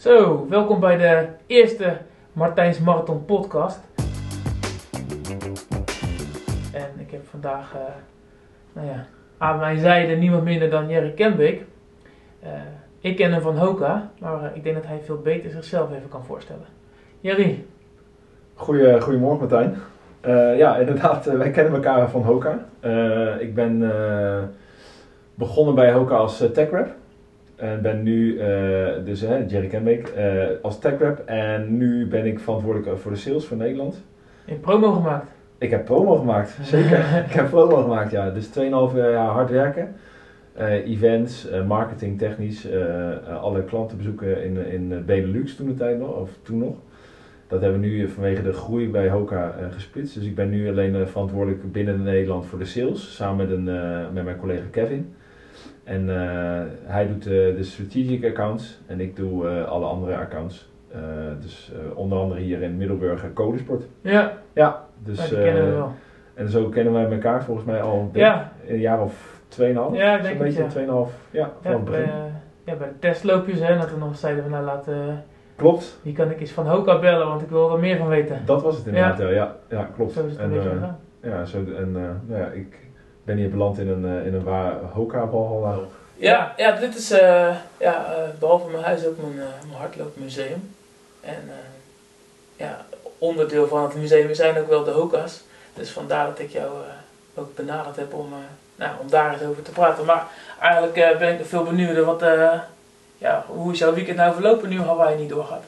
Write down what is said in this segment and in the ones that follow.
Zo, welkom bij de eerste Martijns Marathon podcast. En ik heb vandaag, eh, nou ja, aan mijn zijde niemand minder dan Jerry Kenbeek. Eh, ik ken hem van Hoka, maar eh, ik denk dat hij veel beter zichzelf even kan voorstellen. Jerry, Goeie, goedemorgen Martijn. Ja, inderdaad, wij kennen elkaar van Hoka. Ik ben begonnen bij Hoka als tech rep. En ben nu, eh, dus Jerry Kenbeek, eh, als tech rep. En nu ben ik verantwoordelijk voor de sales voor Nederland. in promo gemaakt. Ik heb promo gemaakt, zeker. ik heb promo gemaakt, ja. Dus 2,5 jaar hard werken. Eh, events, eh, marketing, technisch, eh, eh, alle klanten bezoeken in, in Benelux toen de tijd nog, of toen nog. Dat hebben we nu vanwege de groei bij Hoka eh, gesplitst. Dus ik ben nu alleen eh, verantwoordelijk binnen Nederland voor de sales, samen met, een, eh, met mijn collega Kevin. En eh, hij doet eh, de strategic accounts en ik doe eh, alle andere accounts. Dus onder andere hier in Middelburg Codesport. Ja, Ja, dus kennen we wel. en zo kennen wij elkaar volgens mij al een, Ja. een jaar of 2,5. Ja, ik Zo'n denk beetje, het, 2,5. Ja, van het begin. ja, bij de testloopjes, hè, dat we nog zeiden van nou laten, uh, Klopt, wie kan ik eens van Hoka bellen, want ik wil er meer van weten. dat was het inderdaad. Ja, ja, ja klopt. Zo is het een en, beetje eh, gegaan. ja, zo, en nou ja, ik ben hier beland in een, eh, in een waar Hoka-balhalla. Ja, ja, dit is eh, ja, eh, behalve mijn huis ook mijn, eh, mijn hardloopmuseum. En ja, onderdeel van het museum zijn ook wel de Hoka's. Dus vandaar dat ik jou ook benaderd heb om, nou, om daar eens over te praten. Maar eigenlijk ben ik veel benieuwd wat, ja, hoe is jouw weekend nou verlopen nu Hawaii niet doorgaat?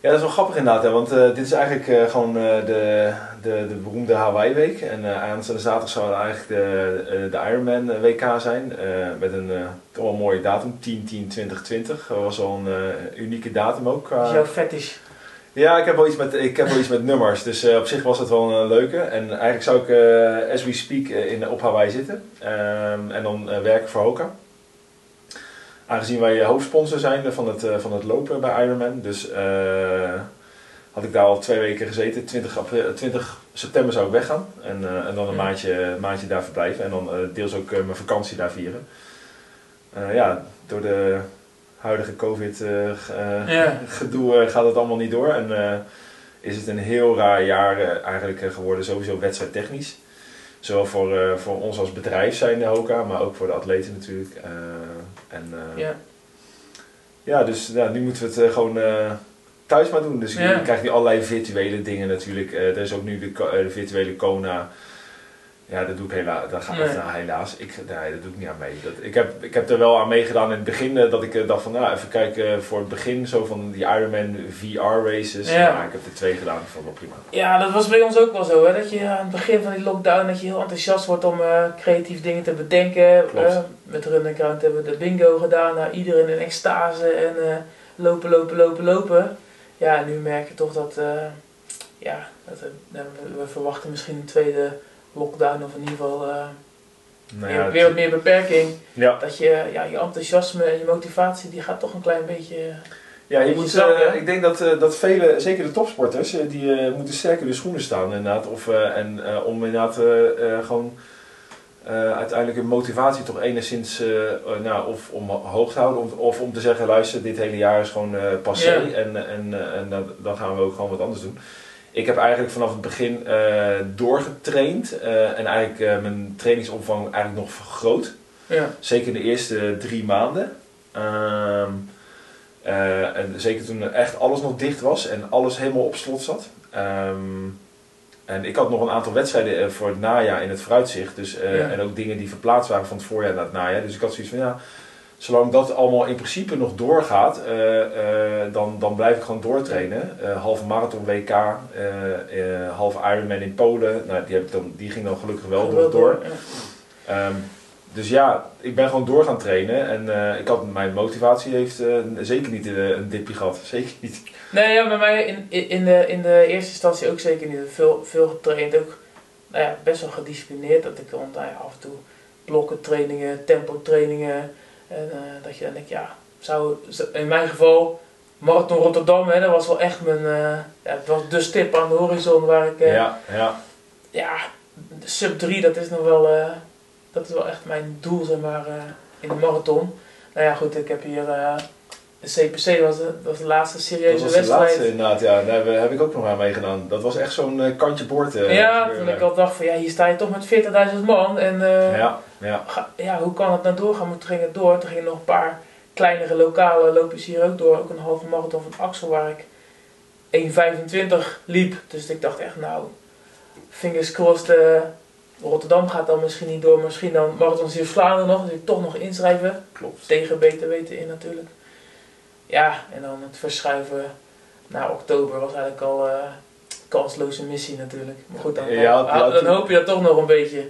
Ja, dat is wel grappig inderdaad, hè, want eh, dit is eigenlijk eh, gewoon eh, de, de, de beroemde Hawaii-week. En aanstaande zaterdag zou het eigenlijk de, de Ironman WK zijn. met een toch wel mooie datum, 10-10-2020. Dat was wel een unieke datum ook. Is qua- jouw fetish. Ja, ik heb wel iets met, ik heb wel iets met nummers, dus op zich was het wel een leuke. En eigenlijk zou ik, as we speak, in, op Hawaii zitten Ehm, en dan werken voor Hoka. Aangezien wij hoofdsponsor zijn van het, eh, van het lopen bij Ironman, dus eh, had ik daar al twee weken gezeten. 20, april, 20 september zou ik weggaan en, eh, en dan een maandje, maandje daar verblijven en dan eh, deels ook eh, mijn vakantie daar vieren. Eh, ja, door de huidige COVID eh, g- eh, Ja. gedoe eh, gaat het allemaal niet door. En eh, is het een heel raar jaar eh, eigenlijk eh, geworden, sowieso wedstrijdtechnisch. Zowel voor, eh, voor ons als bedrijf zijn de Hoka, maar ook voor de atleten natuurlijk. En eh, ja. Ja. dus ja, nu moeten we het eh, gewoon eh, thuis maar doen. Dus je Ja. krijgt nu allerlei virtuele dingen natuurlijk. Er is ook nu de, de virtuele Kona. Ja, dat doe ik helaas. Dat gaat Nee. nou, helaas. Ik, nee, dat doe ik niet aan mee. Dat, ik, heb, ik heb er wel aan meegedaan in het begin. eh, dat ik eh, dacht van, nou, even kijken eh, voor het begin zo van die Ironman VR races. Ja. Ik heb er twee gedaan. Ik vond wel prima. Ja, dat was bij ons ook wel zo. Hè? Dat je aan het begin van die lockdown dat je heel enthousiast wordt om creatief dingen te bedenken. Eh, met Run Ground hebben we de bingo gedaan. Nou, iedereen in extase en lopen, lopen, lopen, lopen. Ja, en nu merk je toch dat, ja, dat nou, we verwachten misschien een tweede lockdown of in ieder geval eh, Nou weer, wat meer beperking. ja. Dat je, ja, je enthousiasme en je motivatie die gaat toch een klein beetje... Ja, je moet, eh, hè? ik denk dat, eh, dat vele, zeker de topsporters, eh, die eh, moeten sterker in de schoenen staan inderdaad. Of, eh, en eh, om inderdaad eh, eh, gewoon eh, uiteindelijk hun motivatie toch enigszins eh, eh, nou, of omhoog te houden. Of, of om te zeggen, luister, dit hele jaar is gewoon eh passé en, en, eh, en dan gaan we ook gewoon wat anders doen. Ik heb eigenlijk vanaf het begin eh, doorgetraind eh, en eigenlijk eh, mijn trainingsomvang eigenlijk nog vergroot. Ja, Zeker de eerste drie maanden. Ehm, eh, en zeker toen echt alles nog dicht was en alles helemaal op slot zat. Ehm, en ik had nog een aantal wedstrijden voor het najaar in het vooruitzicht. Dus, Ja. En ook dingen die verplaatst waren van het voorjaar naar het najaar. Dus ik had zoiets van ja, zolang dat allemaal in principe nog doorgaat, eh, eh, dan, dan blijf ik gewoon doortrainen. Eh halve marathon WK, halve Ironman in Polen. Nou, die, heb ik dan, die ging dan gelukkig wel door. door. Ja. Ehm, dus ja, ik ben gewoon door gaan trainen en ik had, mijn motivatie heeft zeker niet een dipje gehad. Zeker niet. Nee, ja, bij mij in, in, in de, in de eerste instantie ook zeker niet. Veel, veel getraind, ook nou ja, best wel gedisciplineerd. Dat ik dan nou ja, af en toe blokken trainingen, tempo trainingen. En eh, dat je dan denkt, ja, zou, in mijn geval, Marathon Rotterdam, hè, dat was wel echt mijn, eh, ja, het was de stip aan de horizon waar ik, eh, ja. Ja, ja. sub 3, dat is nog wel, dat is wel echt mijn doel, zeg maar, in de marathon. Nou ja, goed, ik heb hier de CPC was de, was de laatste serieuze Dat was de wedstrijd. laatste inderdaad, ja. Daar heb- heb ik ook nog aan meegedaan. Dat was echt zo'n kantje boord. ja, toen ik al dacht van ja, hier sta je toch met 40.000 man. En Ja, ja. ja, hoe kan het nou doorgaan? Maar toen ging het door. Toen gingen nog een paar kleinere lokale loopjes hier ook door. Ook een halve marathon van Axel waar ik 1.25 liep. Dus ik dacht echt nou, fingers crossed. eh, Rotterdam gaat dan misschien niet door. Misschien dan Marathon hier Vlaanderen nog. Dus ik toch nog inschrijven. Klopt. Tegen beter weten in natuurlijk. Ja, en dan het verschuiven naar oktober was eigenlijk al eh kansloze missie natuurlijk. Maar goed, dan, Ja, dan, dan hoop je dat toch nog een beetje.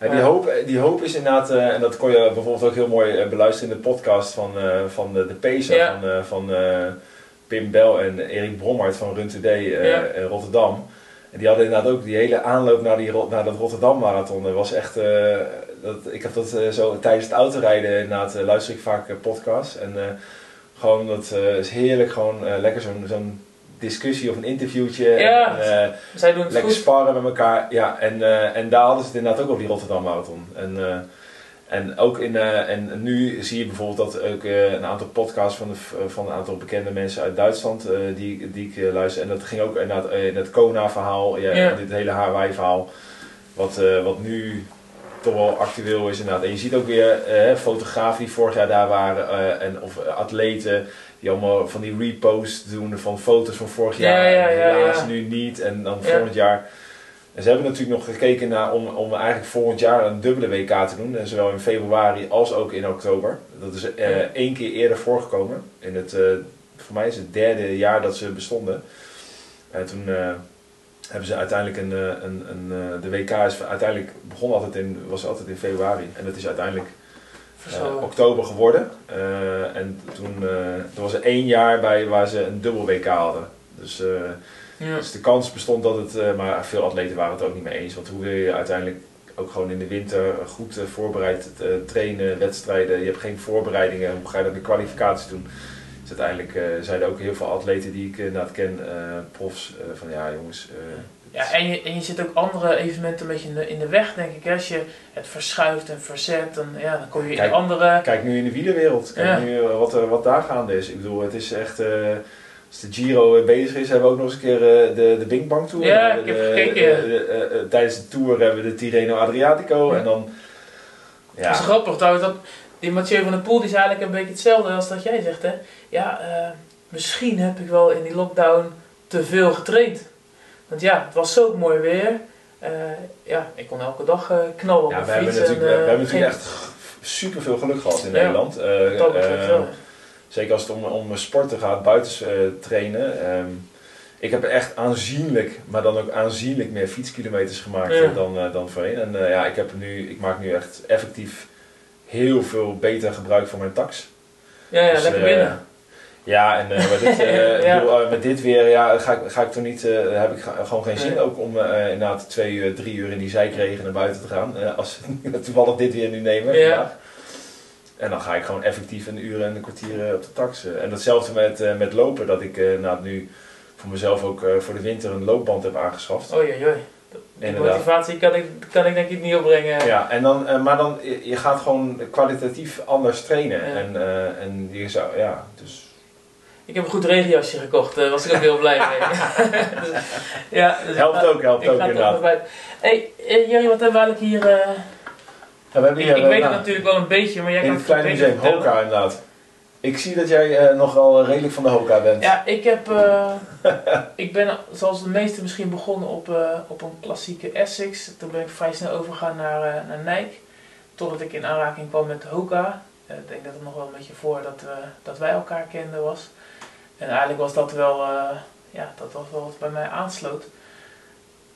Ja, die, hoop, die hoop is inderdaad, eh, en dat kon je bijvoorbeeld ook heel mooi eh, beluisteren in de podcast van, eh, van de, de Pacer Ja. van, van Pim Bel en Erik Brommert van Run Today Ja. Rotterdam. En die hadden inderdaad ook die hele aanloop naar, die, naar dat Rotterdam Marathon. Dat was echt, dat, ik heb dat zo tijdens het autorijden inderdaad, luister ik vaak podcasts. En gewoon, dat is heerlijk, gewoon lekker zo'n zo'n discussie of een interviewtje. Ja. En, eh, Zij doen het Lekker goed. sparren met elkaar. Ja, en, eh, en daar hadden ze het inderdaad ook over die Rotterdam Marathon. En, eh, en ook in, en nu zie je bijvoorbeeld dat ook een aantal podcasts van, de, van een aantal bekende mensen uit Duitsland die, die ik luister. En dat ging ook inderdaad eh, in het Kona-verhaal, ja, Ja. dit hele Hawaii-verhaal. Wat, wat nu toch wel actueel is inderdaad. En je ziet ook weer fotografen die vorig jaar daar waren. en, of atleten die allemaal van die reposts doen van foto's van vorig Ja, jaar. ja, ja, helaas nu niet. En dan volgend jaar. En ze hebben natuurlijk nog gekeken naar om, om eigenlijk volgend jaar een dubbele WK te doen. En zowel in februari als ook in oktober. Dat is eh, één keer eerder voorgekomen. In het, eh, voor mij is het derde jaar dat ze bestonden. En toen eh, hebben ze uiteindelijk een, eh, een, een eh, de WK is uiteindelijk begon altijd in, was altijd in februari. En dat is uiteindelijk eh, oktober geworden. Eh, en toen eh, er was er één jaar bij waar ze een dubbel WK hadden. Dus, Ja. dus de kans bestond dat het, maar veel atleten waren het ook niet mee eens. Want hoe wil je uiteindelijk ook gewoon in de winter goed voorbereid trainen, wedstrijden. Je hebt geen voorbereidingen. Hoe ga je dat in kwalificaties doen? Dus uiteindelijk zeiden ook heel veel atleten die ik inderdaad ken, profs, van ja jongens. Ja, en je, en je zit ook andere evenementen een beetje in de, in de weg, denk ik. Als je het verschuift en verzet, dan, ja, dan kom je in andere... Kijk nu in de wielerwereld. Kijk Ja. nu eh, wat, er, wat daar gaande is. Ik bedoel, het is echt. eh, als de Giro bezig is, hebben we ook nog eens een keer eh, de, de Bing Bang Tour. Ja, ik heb de- gekeken. de- de- tijdens de Tour hebben we de Tirreno Adriatico. Ja. En dan. Dat Ja, is grappig trouwens, dat die Mathieu van der Poel die is eigenlijk een beetje hetzelfde als dat jij zegt. Hè? Ja, misschien heb ik wel in die lockdown te veel getraind. Want ja, het was zo mooi weer. Eh, ja, ik kon elke dag eh, knallen op ja we, hebben natuurlijk, en, we eh, hebben natuurlijk echt super veel geluk gehad in Ja, Nederland. Eh, dat eh, wel. Zeker als het om, om sporten gaat, buiten eh, trainen. Ehm, ik heb echt aanzienlijk, maar dan ook aanzienlijk meer fietskilometers gemaakt Ja. eh, dan, eh, dan voorheen. En eh, ja, ik, heb nu, ik maak nu echt effectief heel veel beter gebruik van mijn tax. Ja, ja Dus, lekker eh, binnen. Ja, en eh, met, dit, eh, Ja. ik bedoel, eh, met dit weer ja, ga, ik, ga ik toch niet, heb ik gewoon geen zin Nee. ook om inderdaad twee uur, drie uur in die zijkregen naar buiten te gaan. Als we toevallig dit weer nu nemen Ja. vandaag. En dan ga ik gewoon effectief een uur en een kwartier op de tax. eh. En datzelfde met, met lopen, dat ik nou, nu voor mezelf ook voor de winter een loopband heb aangeschaft. Die Inderdaad. motivatie kan ik, kan ik denk ik niet opbrengen. Ja, en dan, maar dan, je gaat gewoon kwalitatief anders trainen. Ja. En, en je zou, ja, dus... Ik heb een goed regenjasje gekocht, daar was ik ook heel blij mee. Dus, ja, dus Helpt ook, helpt ik ook ga toch inderdaad. hey, eh, Jerry, wat hebben we eigenlijk hier... eh, Ja, we hebben ik hier, ik eh, weet nou, het natuurlijk wel een beetje, maar jij kan het kleine beter museum. Hoka inderdaad. Ik zie dat jij eh, nogal redelijk van de Hoka bent. Ja, ik heb... eh, ik ben zoals de meesten misschien begonnen op, eh, op een klassieke Essex. Toen ben ik vrij snel overgegaan naar, eh, naar Nike. Totdat ik in aanraking kwam met Hoka. Eh, ik denk dat het nog wel een beetje voor dat, dat wij elkaar kenden was. En eigenlijk was dat wel... eh, ja, dat was wel wat bij mij aansloot.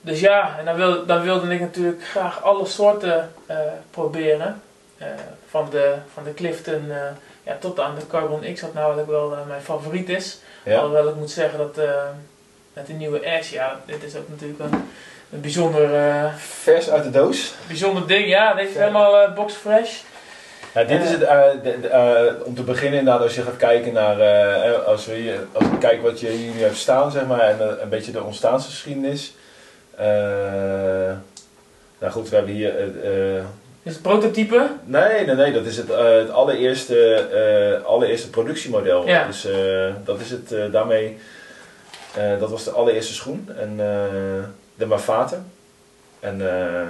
Dus ja, en dan wilde, dan wilde ik natuurlijk graag alle soorten eh, proberen. Eh, van, de, van de Clifton ja, tot aan de Carbon X, wat nou wel mijn favoriet is. Ja. Alhoewel ik moet zeggen dat met de nieuwe Ash, ja, dit is ook natuurlijk een, een bijzonder, Vers uit de doos. bijzonder ding. Ja, deze is helemaal box fresh. Ja, dit is het, eh, de- de, eh, om te beginnen inderdaad, als je gaat kijken naar, eh, eh, als, we als we kijken wat je hier nu hebt staan, zeg maar, en eh, een beetje de ontstaansgeschiedenis. Eh, nou goed, we hebben hier, eh, eh, Is het prototype? Nee, nee, nee, dat is het, eh, het allereerste, eh, allereerste productiemodel. Ja. Dus eh, dat is het eh, daarmee, eh, dat was de allereerste schoen. En eh, de Mafate. En eh,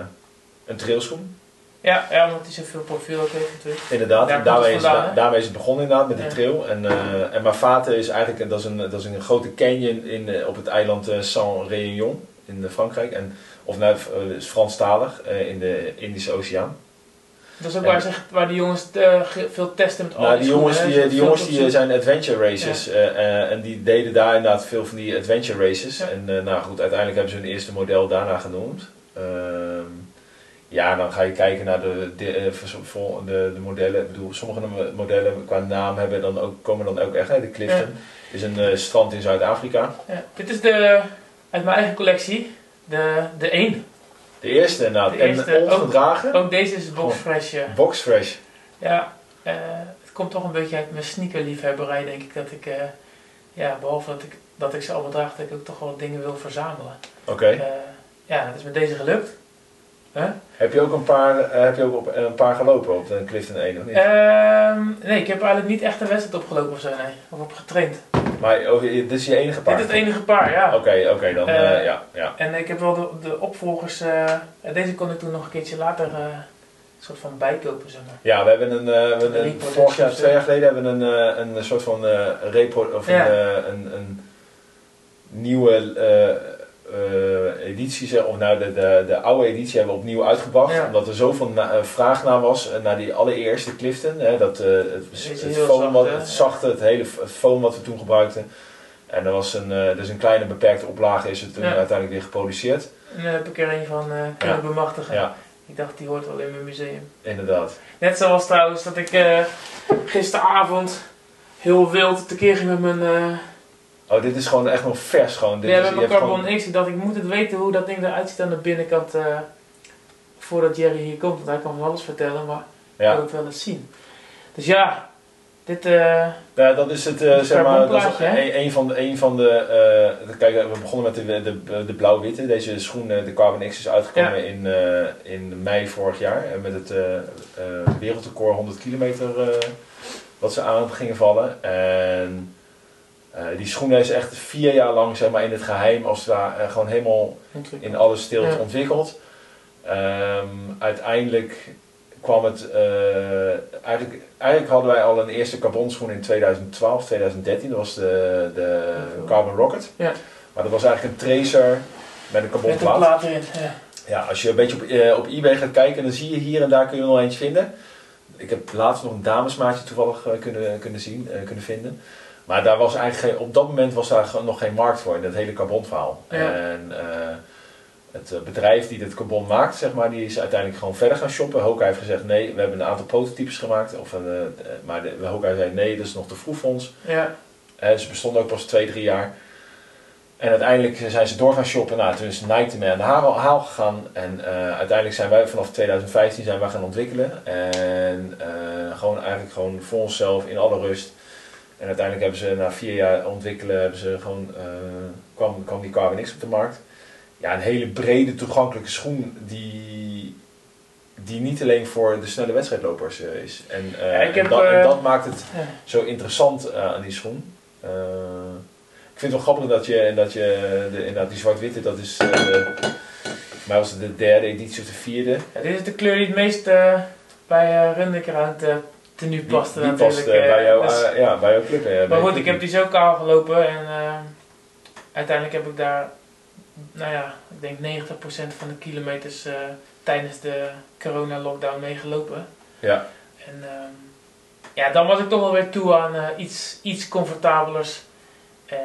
een trailschoen. Ja, ja, omdat hij zoveel profiel ook heeft natuurlijk. Inderdaad, Daar daarmee, is, vandaan, da- hè? daarmee is het begonnen inderdaad met de Ja. trail. En, eh en Mafate is eigenlijk dat is een, dat is een grote canyon in, eh, op het eiland eh, Saint-Réunion in eh, Frankrijk. En, of nou, eh, is Franstalig eh, in de Indische Oceaan. Dat is ook En- waar, ze, waar die jongens eh, ge- veel testen met al Nou, die die jongens, die, die jongens die zijn adventure races eh, eh, en die deden daar inderdaad veel van die adventure races. Ja. En eh, nou goed, uiteindelijk hebben ze hun eerste model daarna genoemd. Ja, dan ga je kijken naar de, de, eh, de, de modellen. Ik bedoel, sommige mo- modellen qua naam hebben dan ook, komen dan ook echt uit. De Clifton is een eh, strand in Zuid-Afrika. Ja, dit is de, uit mijn eigen collectie, de, de 1. De eerste inderdaad. De eerste, en ongedragen. Ook deze is boxfresh. ja. Boxfresh. Ja, eh, het komt toch een beetje uit mijn sneakerliefhebberij, denk ik. Dat ik, ja, behalve dat ik, dat ik ze allemaal draag, dat ik ook toch wel dingen wil verzamelen. Oké. Ja, het is met deze gelukt. Huh? Heb je ook een paar, eh, heb je ook op, een paar gelopen op de Clifton 1 of niet? Ehm, nee, ik heb eigenlijk niet echt een wedstrijd opgelopen of zo, nee. Of op getraind. Maar oh, dit is je enige paar? Dit is het enige paar, ja. Oké, oké, dan eh, Eh, ja, ja. En ik heb wel de, de opvolgers, deze kon ik toen nog een keertje later een soort van bijkopen, zeg maar. Ja, we hebben een, we een vorig jaar, twee jaar geleden hebben we een, een soort van eh repro, of Ja. een, een, een nieuwe eh, editie, zeg, of nou de, de, de oude editie hebben we opnieuw uitgebracht, Ja. omdat er zoveel na- eh, vraag naar was, eh, naar die allereerste Clifton, hè, dat, het, foam zacht, wat, het zachte, het hele foam wat we toen gebruikten. En er was een, dus een kleine beperkte oplage is het toen Ja. uiteindelijk weer geproduceerd. En heb ik er een van kunnen Ja. bemachtigen. Ik dacht, die hoort wel in mijn museum. inderdaad. Net zoals trouwens dat ik gisteravond heel wild tekeer ging met mijn, Oh, dit is gewoon echt nog vers gewoon. Dit ja, is, met mijn Carbon gewoon- X. Ik dacht, ik moet het weten hoe dat ding eruit ziet aan de binnenkant. eh, voordat Jerry hier komt, want hij kan van alles vertellen, maar ik Ja. wil het wel eens zien. Dus ja, dit... eh, Ja, dat is het, eh, zeg maar, dat is een, een van de, een van de kijk, we begonnen met de, de, de blauw-witte. Deze schoen, de Carbon X, is uitgekomen in, in mei vorig jaar. En met het wereldrecord 100 kilometer wat ze aan gingen vallen. En die schoen is echt vier jaar lang zeg maar, in het geheim, als het ware, eh, gewoon helemaal in alle stilte Ja. ontwikkeld. Ehm, uiteindelijk kwam het, eh, eigenlijk, eigenlijk hadden wij al een eerste carbonschoen in 2012, 2013, dat was de, de Carbon Rocket. Ja. Maar dat was eigenlijk een tracer met een met een carbonplaat. plaat erin. Ja. Ja, als je een beetje op, eh, op eBay gaat kijken, dan zie je hier en daar kun je nog eentje vinden. Ik heb laatst nog een damesmaatje toevallig eh, kunnen, kunnen zien, eh, kunnen vinden. Maar daar was eigenlijk geen, op dat moment was daar nog geen markt voor in dat hele carbonverhaal. Ja. En eh, het eh, bedrijf die dit carbon maakt, zeg maar, die is uiteindelijk gewoon verder gaan shoppen. Hoka heeft gezegd nee, we hebben een aantal prototypes gemaakt. Of een, eh, maar de, Hoka zei nee, dat is nog te vroeg voor ons. Ja. Eh, ze bestonden ook pas twee, drie jaar. En uiteindelijk zijn ze door gaan shoppen. Nou, toen is Nike ermee aan de haal, haal gegaan. En uiteindelijk zijn wij vanaf 2015 zijn wij gaan ontwikkelen. En gewoon eigenlijk gewoon voor onszelf in alle rust. En uiteindelijk hebben ze na vier jaar ontwikkelen, hebben ze gewoon, eh, kwam, kwam die Carbon X op de markt. Ja, een hele brede toegankelijke schoen die, die niet alleen voor de snelle wedstrijdlopers eh, is. En, eh, Ja, ik heb, en, dat, en dat maakt het Ja. zo interessant aan die schoen. Ik vind het wel grappig dat je, dat je de, inderdaad die zwart-witte, dat is, mij was het de derde editie of de vierde. Ja, dit is de kleur die het meest bij uh, Rundekerhout uh, Die, paste die natuurlijk. past eh, bij, jou, dus- eh, ja, bij jouw club. eh, maar goed, ik heb die zo kaal gelopen en eh, uiteindelijk heb ik daar, nou ja, ik denk 90% van de kilometers eh, tijdens de corona-lockdown meegelopen. Ja, En ehm, ja, dan was ik toch wel weer toe aan eh, iets, iets comfortabelers. Eh,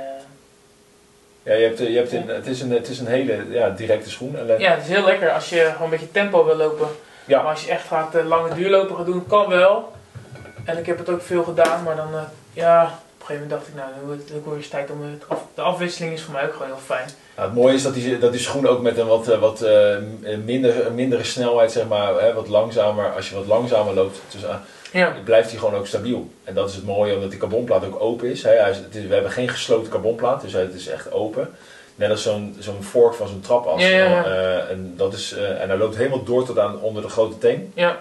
ja je hebt, eh, je hebt een, het, is een, het is een hele ja, directe schoen. Ja, het is heel lekker als je gewoon een beetje tempo wil lopen. Ja. Maar als je echt gaat eh, lange duurlopen gaan doen, kan wel. En ik heb het ook veel gedaan, maar dan, eh, ja, op een gegeven moment dacht ik, nou, nu wordt het ook weer eens tijd om het af, de afwisseling is voor mij ook gewoon heel fijn. Nou, het mooie is dat die, dat die schoen ook met een wat, eh, wat eh, minder, mindere snelheid, zeg maar, hè, wat langzamer, als je wat langzamer loopt, dus, Ja. blijft hij gewoon ook stabiel. En dat is het mooie, omdat die carbonplaat ook open is. Hè. Het is we hebben geen gesloten carbonplaat, dus het is echt open. Net als zo'n zo'n vork van zo'n trapas. Ja, en, dat is, en hij loopt helemaal door tot aan onder de grote teen. Ja,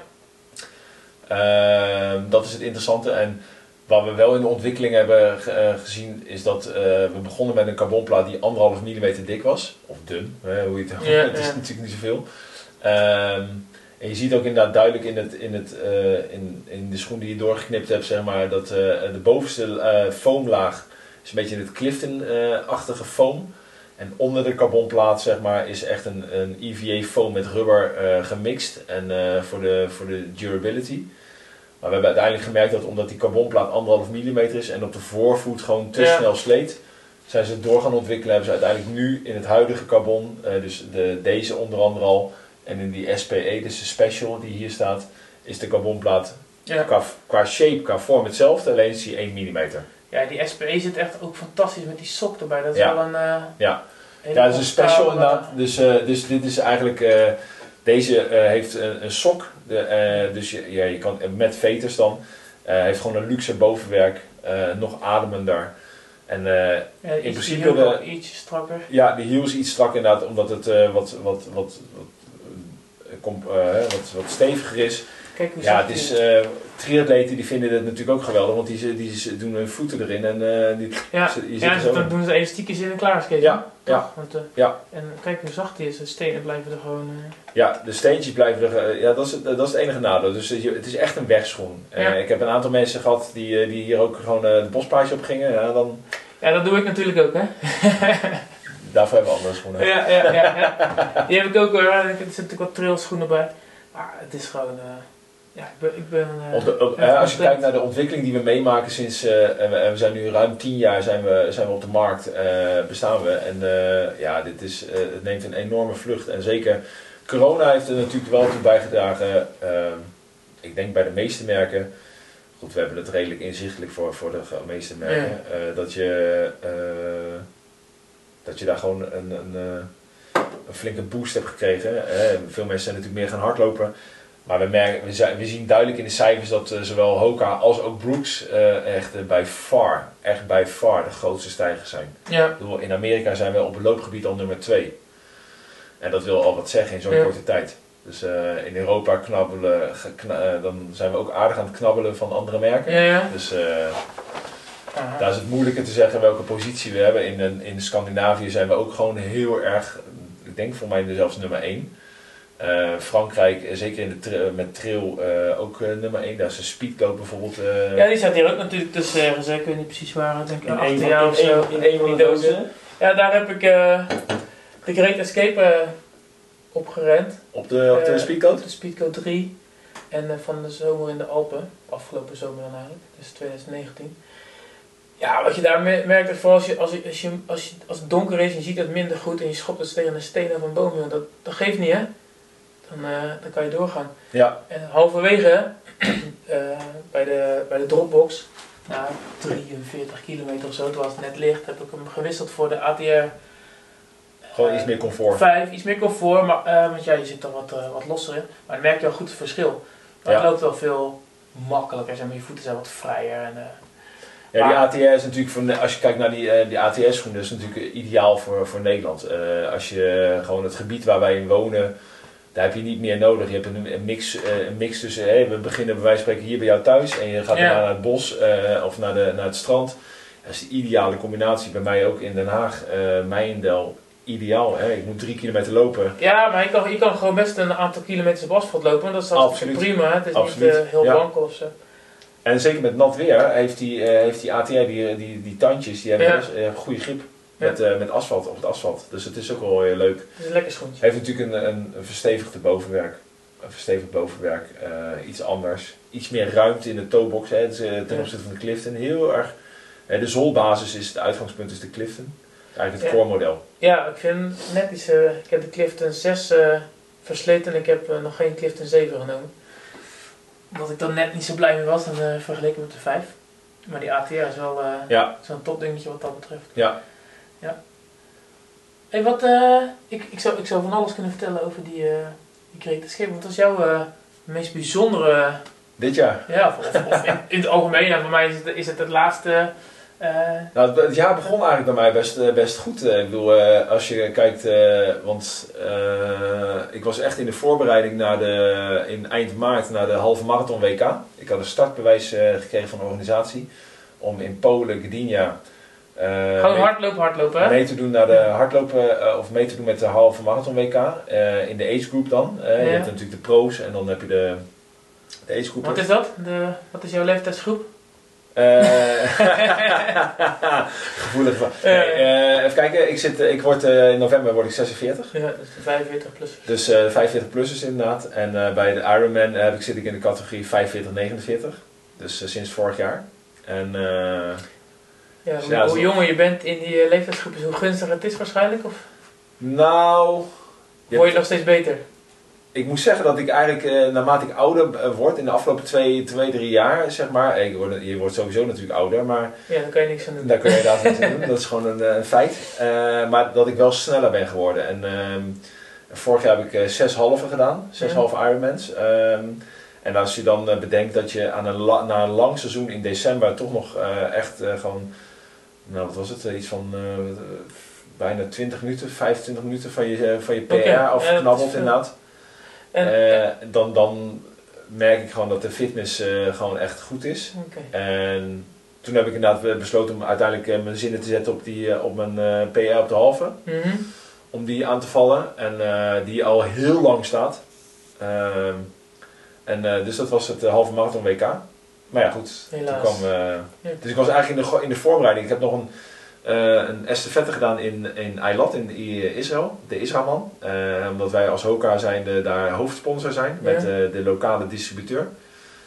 dat is het interessante. En wat we wel in de ontwikkeling hebben eh, gezien, is dat eh, we begonnen met een carbonplaat die anderhalf millimeter dik was. Of dun, hè, hoe je het Ja, Het is natuurlijk niet zoveel. Ehm, en je ziet ook inderdaad duidelijk in, het, in, het, eh, in, in de schoen die je doorgeknipt hebt, zeg maar, dat de bovenste foamlaag is een beetje het Clifton-achtige foam. En onder de carbonplaat zeg maar, is echt een, een EVA foam met rubber eh, gemixt en, eh, voor, de, voor de durability. Maar we hebben uiteindelijk gemerkt dat omdat die carbonplaat anderhalf millimeter is en op de voorvoet gewoon te Ja. snel sleet, zijn ze het door gaan ontwikkelen. Hebben ze uiteindelijk nu in het huidige carbon, eh, dus de, deze onder andere al, en in die SPE, dus de special die hier staat, is de carbonplaat ja. qua, qua shape, qua vorm hetzelfde, alleen is die 1 millimeter. Ja, die SPE zit echt ook fantastisch met die sok erbij. Dat is Ja. wel een... eh, Ja. Ja, dat is een special inderdaad. Dus, eh, dus dit is eigenlijk, eh, deze eh, heeft een, een sok, de, eh, dus je, ja, je kan met veters dan, eh, heeft gewoon een luxe bovenwerk, eh, nog ademender. En eh, Ja, in principe de- ietsje strakker. ja, de hiel is iets strak inderdaad, omdat het eh, wat, wat, wat, wat, eh, eh, wat, wat steviger is. Kijk hoe Ja, het is, eh triatleten die vinden het natuurlijk ook geweldig, want die, ze- die doen hun voeten erin en eh, die, Ja, ze- je zit ja zo dan in. doen ze elastiekjes in en klaar is Kees, Ja, ja. Want, eh, Ja. En kijk hoe zacht die is. De stenen blijven er gewoon... Ja, de steentjes blijven er. Ja, dat is, het, dat is het enige nadeel. Dus het is echt een wegschoen. Ja. ik heb een aantal mensen gehad die, die hier ook gewoon de bospaadje op gingen. Ja, dan, Ja, dat doe ik natuurlijk ook, hè? daarvoor hebben we andere schoenen. Ja, ja, ja, ja. Die heb ik ook hoor. Er zitten natuurlijk wat trailschoenen bij. Maar het is gewoon... ja, ik ben... Ik ben eh, de- eh, als je kijkt naar de ontwikkeling die we meemaken sinds, eh, en we, en we zijn nu ruim tien jaar zijn we, zijn we op de markt, eh, bestaan we. En ja, dit is, het neemt een enorme vlucht. En zeker corona heeft er natuurlijk wel toe bijgedragen. ehm, ik denk bij de meeste merken, goed we hebben het redelijk inzichtelijk voor, voor de meeste merken, dat, je, dat je daar gewoon een, een, een flinke boost hebt gekregen. Veel mensen zijn natuurlijk meer gaan hardlopen. Maar we, merken, we, zijn, we zien duidelijk in de cijfers dat eh, zowel Hoka als ook Brooks eh, echt eh, bij far, echt bij far de grootste stijgers zijn. Ja, Ik bedoel, in Amerika zijn we op het loopgebied al nummer 2. En dat wil al wat zeggen in zo'n Ja. korte tijd. Dus in Europa knabbelen, dan zijn we ook aardig aan het knabbelen van andere merken. ja. Dus daar is het moeilijker te zeggen welke positie we hebben. In, in Scandinavië zijn we ook gewoon heel erg, ik denk voor mij zelfs nummer 1. Eh, Frankrijk, eh, zeker in de tra- met trail, eh, ook eh, nummer 1. Daar is de speedcoat bijvoorbeeld. eh, Ja, die staat hier ook natuurlijk tussen ergens. Ik weet niet precies waar. Ik denk in achter jou of zo. in één van die de dozen. dozen. Ja, daar heb ik eh, de Great Escape eh, opgerend. Op de, op de Eh, speedcoat? De Speedco 3. En eh, van de zomer in de Alpen. Afgelopen zomer dan eigenlijk. Dus 2019. Ja, wat je daar me- merkt, is vooral als, je, als, je, als, je, als, je, als het donker is en je ziet het minder goed en je schopt het tegen een steen of een boom, dat, dat geeft niet hè. Dan, eh, dan kan je doorgaan. Ja, En halverwege, eh, bij, de, bij de Dropbox, na 43 kilometer of zo, het was net licht, heb ik hem gewisseld voor de ATR gewoon eh, iets meer comfort. 5, iets meer comfort, maar, eh, want ja, je zit er wat, eh, wat losser in. Maar dan merk je al goed het verschil. Maar Ja. het loopt wel veel makkelijker, zeg maar, je voeten zijn wat vrijer. En, eh, Ja, die ATR is natuurlijk, voor, als je kijkt naar die, eh, die ATR-schoenen, is natuurlijk eh, ideaal voor, voor Nederland. Eh, als je gewoon het gebied waar wij in wonen, daar heb je niet meer nodig. Je hebt een, een mix, eh, een mix tussen, hè, we beginnen bij wijze van spreken hier bij jou thuis en je gaat Ja. naar het bos eh, of naar, de, naar het strand. Dat is de ideale combinatie. Bij mij ook in Den Haag, Meijendel, ideaal. Hè? Ik moet drie kilometer lopen. ja, maar je kan, je kan gewoon best een aantal kilometers op asfalt lopen, want dat is Absoluut. prima. Het is Absoluut. niet heel Ja. wankel of zo. En zeker met nat weer heeft die, eh, heeft die ATR, die, die, die tandjes, die hebben Ja. dus, goede grip Ja. met, eh, met asfalt, op het asfalt. Dus het is ook wel heel leuk. Het is een lekker schoentje. heeft natuurlijk een, een, een verstevigde bovenwerk. Een verstevigd bovenwerk, eh, iets anders. Iets meer ruimte in de toebox hè, dus, eh, ten opzichte van de Clifton. Heel erg. eh, de zoolbasis is het uitgangspunt, is de Clifton. Eigenlijk het Ja. core model. Ja, ik vind net iets. eh, ik heb de Clifton 6 eh, versleten en ik heb eh, nog geen Clifton 7 genomen. Omdat ik dan net niet zo blij mee was dan, eh, vergeleken met de 5. Maar die ATR is wel eh, Ja, zo'n topdingetje wat dat betreft. ja. Hey, wat, eh, ik, ik, zou, ik zou van alles kunnen vertellen over die, eh die. Wat was jouw eh, meest bijzondere, Dit jaar. ja, of, in, in het algemeen, ja, voor mij is het, is het het laatste Nou, het, jaar begon eigenlijk bij mij best, best goed. Ik bedoel, als je kijkt, want ik was echt in de voorbereiding naar de, in eind maart naar de halve marathon WK. Ik had een startbewijs gekregen van de organisatie om in Polen, Gdynia, eh, gewoon hardlopen, hardlopen, hè? mee te doen naar de hardlopen eh, of mee te doen met de halve marathon WK eh, in de age group dan. Je hebt natuurlijk de pro's en dan heb je de, de age group. Wat is dat? De, wat is jouw leeftijdsgroep? Gevoelig. van- Nee, even kijken, ik, zit, ik word, in november word ik 46. Ja, dus de 45 plus. Dus eh 45 plussers inderdaad. En bij de Ironman heb ik, zit ik in de categorie 45-49. Dus sinds vorig jaar. En Ja, hoe, jonger je bent in die eh, leeftijdsgroep is hoe gunstiger het is waarschijnlijk? Of nou, je word je nog steeds beter? ik moet zeggen dat ik eigenlijk eh, naarmate ik ouder eh, word, in de afgelopen twee, twee drie jaar zeg maar. Ik word, je wordt sowieso natuurlijk ouder, maar Ja, daar kan je niks aan doen. Daar kun je inderdaad niks aan doen. Dat is gewoon een, een feit. Maar dat ik wel sneller ben geworden. En ehm, vorig jaar heb ik eh, zes halve gedaan. Zes Ja. halve Ironmans. Ehm, en als je dan bedenkt dat je aan een na een lang seizoen in december toch nog echt gewoon... Nou, wat was het? Eh, Iets van eh, bijna 20 minuten, 25 minuten van je, eh, van je PR is veel. inderdaad. En, Eh, dan, dan merk ik gewoon dat de fitness eh, gewoon echt goed is. Oké. En toen heb ik inderdaad eh, besloten om uiteindelijk eh, mijn zinnen te zetten op, die, eh, op mijn eh, PR op de halve. Mhm. Om die aan te vallen. En eh, die al heel lang staat. Ehm, en eh, dus dat was het eh, halve marathon WK. Maar ja, goed. Helaas. Toen kwam, eh, Ja. Dus ik was eigenlijk in de, in de voorbereiding. Ik heb nog een, eh een estafette gedaan in, in Eilat, in Israël. De Israëlman. Eh, omdat wij als Hoka zijnde daar hoofdsponsor zijn. Met Ja. de lokale distributeur.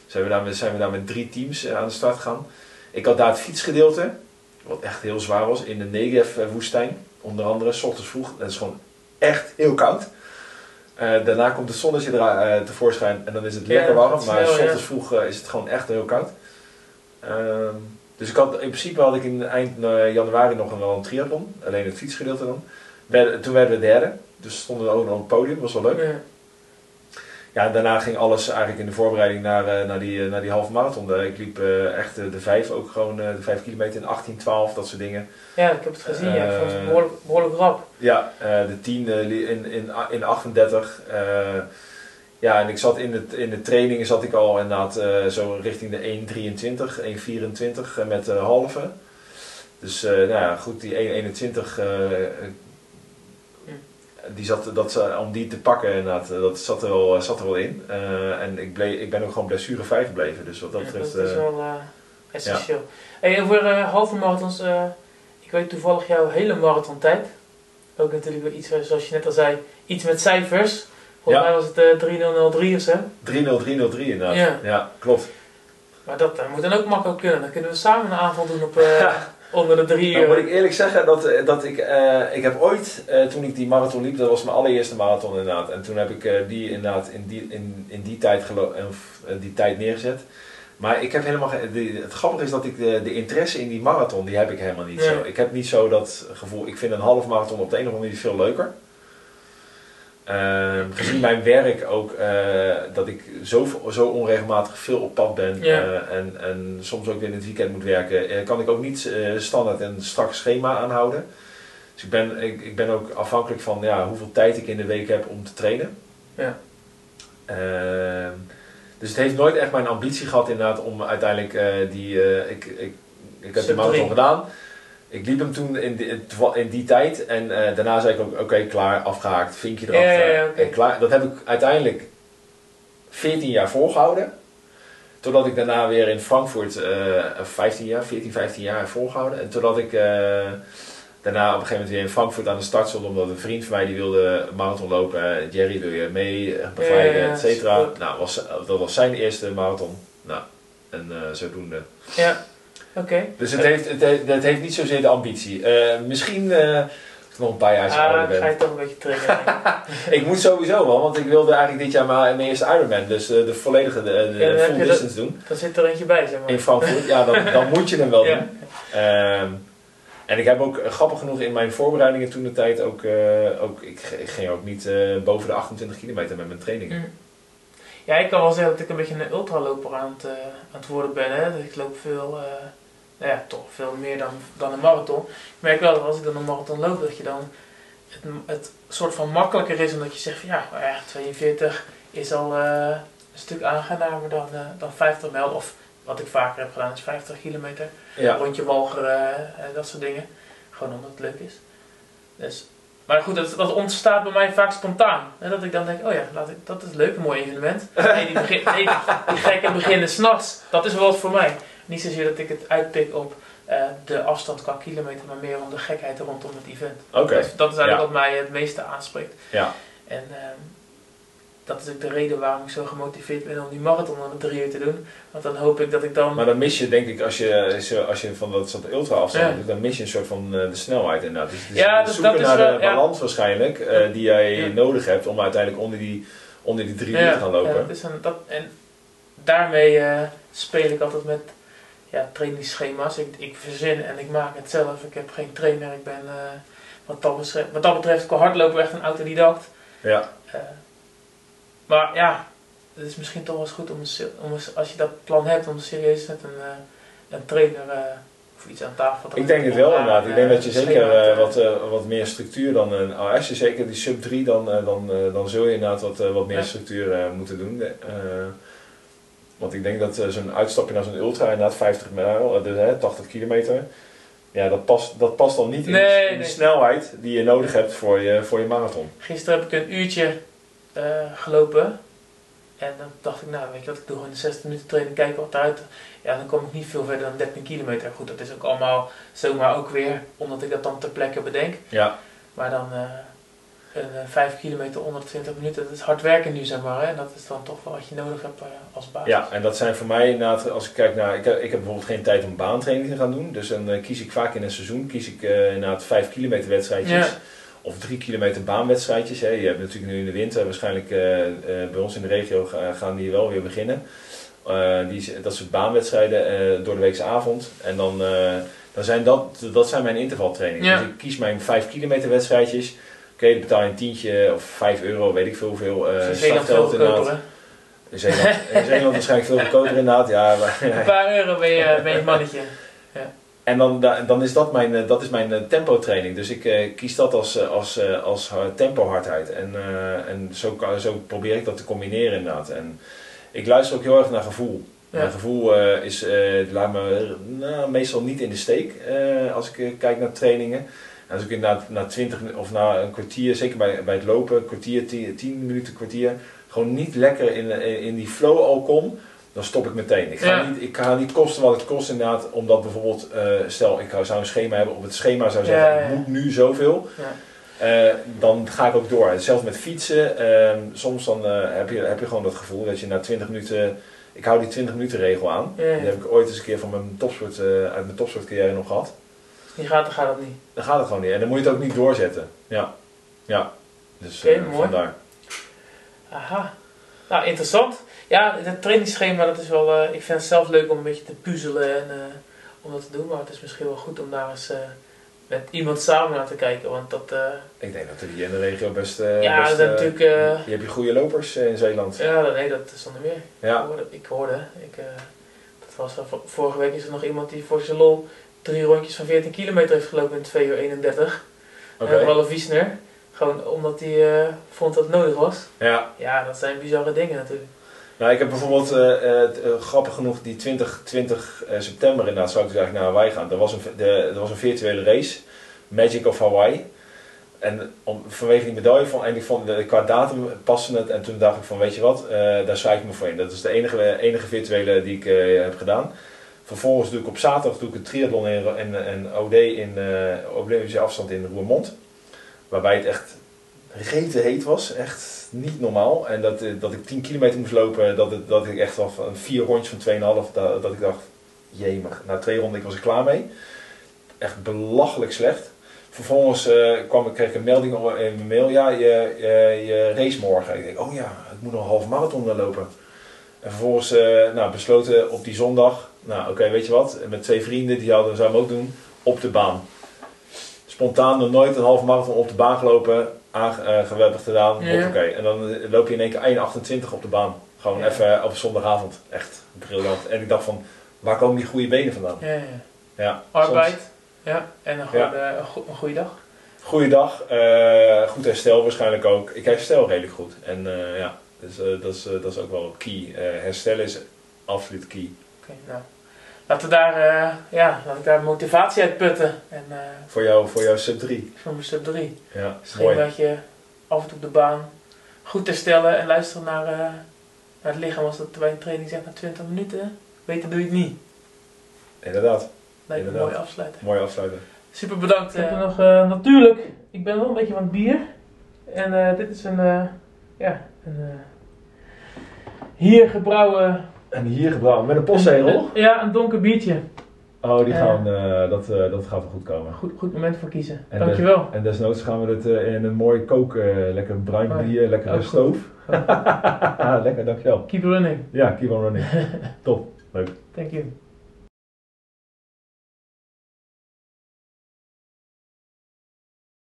Zijn we daar met, zijn we daar met drie teams aan de start gegaan. Ik had daar het fietsgedeelte. Wat echt heel zwaar was. In de Negev-woestijn. Onder andere, s ochtends vroeg. Dat is gewoon echt heel koud. Eh, daarna komt het zonnetje er, eh, tevoorschijn en dan is het Ja, lekker warm. Maar snel, s ja. vroeg eh, is het gewoon echt heel koud. Ehm, dus ik had, in principe had ik in eind januari nog een, wel een triathlon. Alleen het fietsgedeelte dan. Toen werden we derde. Dus stonden we ook nog op het podium. was wel leuk. Ja. Ja, daarna ging alles eigenlijk in de voorbereiding naar, eh, naar, die, eh, naar die halve marathon. Eh, Ik liep echt de vijf, ook gewoon de vijf kilometer in 18, 12, dat soort dingen. ja, ik heb het gezien. ja. Ik vond het Eh, behoorlijk, behoorlijk rap. Ja, de 10 eh, li- in, in, in 38. eh, ja, en ik zat in de, in de trainingen zat ik al inderdaad eh, zo richting de 1,23, 1,24 eh, met de halve. Dus eh, nou ja, goed, die 1,21 eh, eh, die zat, dat, eh, om die te pakken inderdaad, eh, dat zat er wel, zat er wel in. Eh, en ik, bleef, ik ben ook gewoon blessurevrij gebleven, dus wat dat Ja, betreft... dat is eh, wel eh, essentieel. Hey, over eh, halve marathons, eh, ik weet toevallig jouw hele marathontijd. Ook natuurlijk weer iets, eh, zoals je net al zei, iets met cijfers. Volgens Ja. mij was het eh 3003 of zo. 3-0-3-0-3 inderdaad. Ja. ja, klopt. Maar dat eh, moet dan ook makkelijk kunnen. Dan kunnen we samen een aanval doen op eh, onder de drie Nou, moet ik eerlijk zeggen dat, eh, dat ik, eh, ik heb ooit, eh, toen ik die marathon liep, dat was mijn allereerste marathon inderdaad. En toen heb ik die inderdaad in die, in, in die, tijd gelo- f- eh, die tijd neergezet. Maar ik heb helemaal de- het grappige is dat ik de, de interesse in die marathon, die heb ik helemaal niet Nee. zo. Ik heb niet zo dat gevoel, ik vind een half marathon op de een of andere manier veel leuker. Ehm, gezien mijn werk ook, eh, dat ik zo, zo onregelmatig veel op pad ben Ja. eh, en, en soms ook weer in het weekend moet werken, eh, kan ik ook niet standaard een strak schema aanhouden. Dus ik ben, ik, ik ben ook afhankelijk van ja, hoeveel tijd ik in de week heb om te trainen. Ja. Ehm, dus het heeft nooit echt mijn ambitie gehad inderdaad om uiteindelijk die, ik, ik, ik heb die marathon gedaan. Ik liep hem toen in, die- in die tijd en eh, daarna zei ik ook, oké, klaar, afgehaakt, vinkje erachter. ja, ja, oké. en klaar. Dat heb ik uiteindelijk 14 jaar volgehouden. Totdat ik daarna weer in Frankfurt, eh 15 jaar, 14, 15 jaar volgehouden. En totdat ik eh, daarna op een gegeven moment weer in Frankfurt aan de start stond, omdat een vriend van mij die wilde marathon lopen. Eh, Jerry wil je mee eh, begeleiden, Ja, et cetera. Nou, was, dat was zijn eerste marathon. Nou, en eh, zodoende. Ja, Dus het heeft, het, heeft, het heeft niet zozeer de ambitie. Eh, misschien ik nog een paar jaar Ah, ouder dan ben. ga je toch een beetje trainen. Ik moet sowieso wel, want ik wilde eigenlijk dit jaar maar mijn eerste Ironman, dus eh, de volledige de, Ja, full je dat- distance doen Dan zit er eentje bij, zeg maar. in Frankfurt. Ja, dan, dan moet je hem wel Ja. doen. Ehm, en ik heb ook, grappig genoeg, in mijn voorbereidingen toen de tijd ook, ook ik, ging ook niet boven de 28 kilometer met mijn trainingen. Mm. Ja, ik kan wel zeggen dat ik een beetje een ultraloper aan het, aan het worden ben. Hè. Dus ik loop veel, nou ja, toch veel meer dan, dan een marathon. Ik merk wel dat als ik dan een marathon loop, dat je dan het, het soort van makkelijker is omdat je zegt van ja, maar ja 42 is al eh, een stuk aangenamer dan, eh, dan 50 mijl. Of wat ik vaker heb gedaan is 50 kilometer. Ja. Rondje walgeren, eh, dat soort dingen. Gewoon omdat het leuk is. Dus, maar goed, dat, dat ontstaat bij mij vaak spontaan. Hè, dat ik dan denk, oh ja, laat ik, dat is leuk, een mooi evenement. Nee, die, begin, nee, die gekke beginnen s'nachts, dat is wel wat voor mij. Niet zozeer dat ik het uitpik op eh, de afstand qua kilometer, maar meer om de gekheid rondom het event. Oké. Dus dat is eigenlijk Ja. wat mij het meeste aanspreekt. Ja. En ehm, dat is ook de reden waarom ik zo gemotiveerd ben om die marathon aan de drie uur te doen. Want dan hoop ik dat ik dan... Maar dan mis je, denk ik, als je, als je van dat soort ultra afstand Ja. doet, dan mis je een soort van eh, de snelheid inderdaad. Dus het is Ja, dus zoeken dat is naar wel- de ja. balans waarschijnlijk, eh, die jij nodig hebt om uiteindelijk onder die, onder die drie uur te gaan lopen. Ja, dat een, dat, en daarmee eh, speel ik altijd met ja, trainingsschema's. Ik, ik verzin en ik maak het zelf. Ik heb geen trainer. Ik ben eh, wat, dat betreft, wat dat betreft qua hardlopen echt een autodidact. Ja. Eh, maar ja, het is misschien toch wel eens goed om, om als je dat plan hebt om serieus met een, eh, een trainer of iets aan tafel te Ik denk het wel inderdaad. Ik denk dat je zeker wat, wat meer structuur dan een als je zeker die sub 3 dan, dan, dan zul je inderdaad wat, wat meer structuur moeten doen. Want ik denk dat eh, zo'n uitstapje naar zo'n ultra inderdaad 50 mijl, eh, dus, hè, 80 kilometer. Ja, dat past, dat past dan niet in, de, Nee, in de nee. snelheid die je nodig hebt voor je, voor je marathon. Gisteren heb ik een uurtje eh, gelopen. En dan dacht ik, nou weet je wat, ik doe gewoon een 60 minuten training, kijken wat eruit. Ja, dan kom ik niet veel verder dan 13 kilometer. Goed, dat is ook allemaal zomaar ook weer, omdat ik dat dan ter plekke bedenk. Ja, Maar dan een eh, 5 kilometer onder de 20 minuten, dat is hard werken nu zeg maar. Hè? En dat is dan toch wel wat je nodig hebt eh, als basis. ja, en dat zijn voor mij inderdaad, als ik kijk naar, ik heb, ik heb bijvoorbeeld geen tijd om baantraining te gaan doen. Dus dan eh, kies ik vaak in een seizoen, kies ik eh inderdaad 5 kilometer wedstrijdjes. Ja. Of 3 kilometer baanwedstrijdjes. Hè. Je hebt natuurlijk nu in de winter, waarschijnlijk bij ons in de regio ga- gaan die wel weer beginnen. Die, dat soort baanwedstrijden door de weekse avond. En dan, dan zijn dat, dat zijn mijn intervaltrainingen. Ja. Dus ik kies mijn 5 kilometer wedstrijdjes. Oké, dan betaal je een tientje of 5 euro, weet ik veel hoeveel. eh Dus in Zeeland veel goedkoper? In Zeeland, in Zeeland waarschijnlijk veel goedkoper inderdaad. Ja, maar- Een paar euro ben je, ben je mannetje. En dan, da- dan is dat mijn, eh, dat is mijn eh, tempo training. Dus ik eh, kies dat als, eh, als, eh, als eh, tempo hardheid. En, eh, en zo, zo probeer ik dat te combineren inderdaad. En ik luister ook heel erg naar gevoel. Ja. Mijn gevoel eh, is, eh, laat me nou, meestal niet in de steek eh, als ik eh, kijk naar trainingen. En als ik inderdaad na 20 min- of na een kwartier, zeker bij, bij het lopen, kwartier, 10, 10 minuten, kwartier, gewoon niet lekker in, in, in die flow al kom, dan stop ik meteen. Ik ga, Ja. niet, ik ga niet kosten wat het kost inderdaad, omdat bijvoorbeeld, eh, stel ik zou een schema hebben, op het schema zou zeggen, Ja, ik moet nu zoveel. Ja. Eh, dan ga ik ook door. Hetzelfde met fietsen. ehm, soms dan, eh, heb, je, heb je gewoon dat gevoel dat je na 20 minuten. Ik hou die 20 minuten regel aan. Die heb ik ooit eens een keer van mijn topsport, eh, uit mijn topsportcarrière nog gehad. Niet gaat, dan gaat het niet. Dan gaat het gewoon niet. En dan moet je het ook niet doorzetten. Ja. Ja. Dus Oké, eh, mooi. vandaar. Aha. Nou, interessant. Ja, het trainingsschema, dat is wel... eh, ik vind het zelf leuk om een beetje te puzzelen en eh, om dat te doen. Maar het is misschien wel goed om daar eens met iemand samen naar te kijken. Want dat... Ik denk dat er hier in de regio best. ja, best, dat natuurlijk... Je hebt je goede lopers in Zeeland. ja, dat- nee, dat is zonder meer. Ik Ja. hoorde, ik hoorde ik, dat was, eh, vor- vorige week is er nog iemand die voor zijn lol drie rondjes van 14 kilometer heeft gelopen in 2 uur 31. Oké. Eh, Ralf Wiesner. Gewoon omdat hij eh, vond dat het nodig was. Ja. Ja, dat zijn bizarre dingen natuurlijk. Nou, ik heb bijvoorbeeld, eh, eh, grappig genoeg, die 20, 20 eh, september inderdaad zou ik dus eigenlijk naar Hawaii gaan. Er was een, de, er was een virtuele race, Magic of Hawaii. En om, vanwege die medaille van, en ik vond de, qua datum paste het. En toen dacht ik van, weet je wat, daar schrijf ik me voor in. Dat is de enige, enige virtuele die ik heb gedaan. Vervolgens doe ik op zaterdag doe ik een triathlon en, en OD in uh, afstand in Roermond. Waarbij het echt rete heet was. Echt niet normaal. En dat, eh, dat ik 10 kilometer moest lopen. Dat, het, dat ik echt al van vier rondjes van 2,5. Dat, dat ik dacht, jemig. Na twee ronden was ik klaar mee. Echt belachelijk slecht. Vervolgens eh, kwam kreeg ik een melding in mijn mail. Ja, je, je, je race morgen. Ik denk, oh ja, ik moet nog een half marathon lopen. En vervolgens eh, nou, besloten op die zondag. Nou, oké, weet je wat? Met twee vrienden, die hadden, zouden we ook doen. Op de baan. Spontaan nog nooit een half marathon op de baan gelopen. Aangewebigd gedaan. Ja. Oké. En dan eh, loop je in één keer 1,28 op de baan. Gewoon Ja. even op zondagavond. Echt briljant. En ik dacht van, waar komen die goede benen vandaan? Ja, ja. Ja, arbeid. Ja, en een, goede, een, go een goede dag. Goeiedag, uh, goed herstel waarschijnlijk ook. Ik herstel redelijk goed. En uh, ja, dus, uh, dat, is, dat is ook wel key. herstellen is absoluut key. Oké, okay, nou. Laten we daar, ja, laat ik daar motivatie uit putten. En, voor, jou, voor jouw sub 3. Voor mijn sub 3. Ja, Misschien mooi. dat je af en toe op de baan goed herstellen en luisteren naar, naar het lichaam. Als dat bij een training zegt na 20 minuten, weten doe je het niet. Inderdaad. Lijkt me een mooie afsluiter. Mooi afsluiten. Super bedankt. Ik heb nog, uh, natuurlijk, ik ben wel een beetje van het bier. En uh, dit is een, uh, ja, een hier gebrouwen. En hier gebrouwen, met een postzegel? Ja, een donker biertje. Oh, die gaan, dat, dat gaat wel goed komen. Goed, goed moment voor kiezen. En Dankjewel. En desnoods gaan we het in een mooi koken, lekker bruin bier, lekker oh, stoof. lekker, dankjewel. Keep running. Ja, keep on running. Top, leuk. Thank you.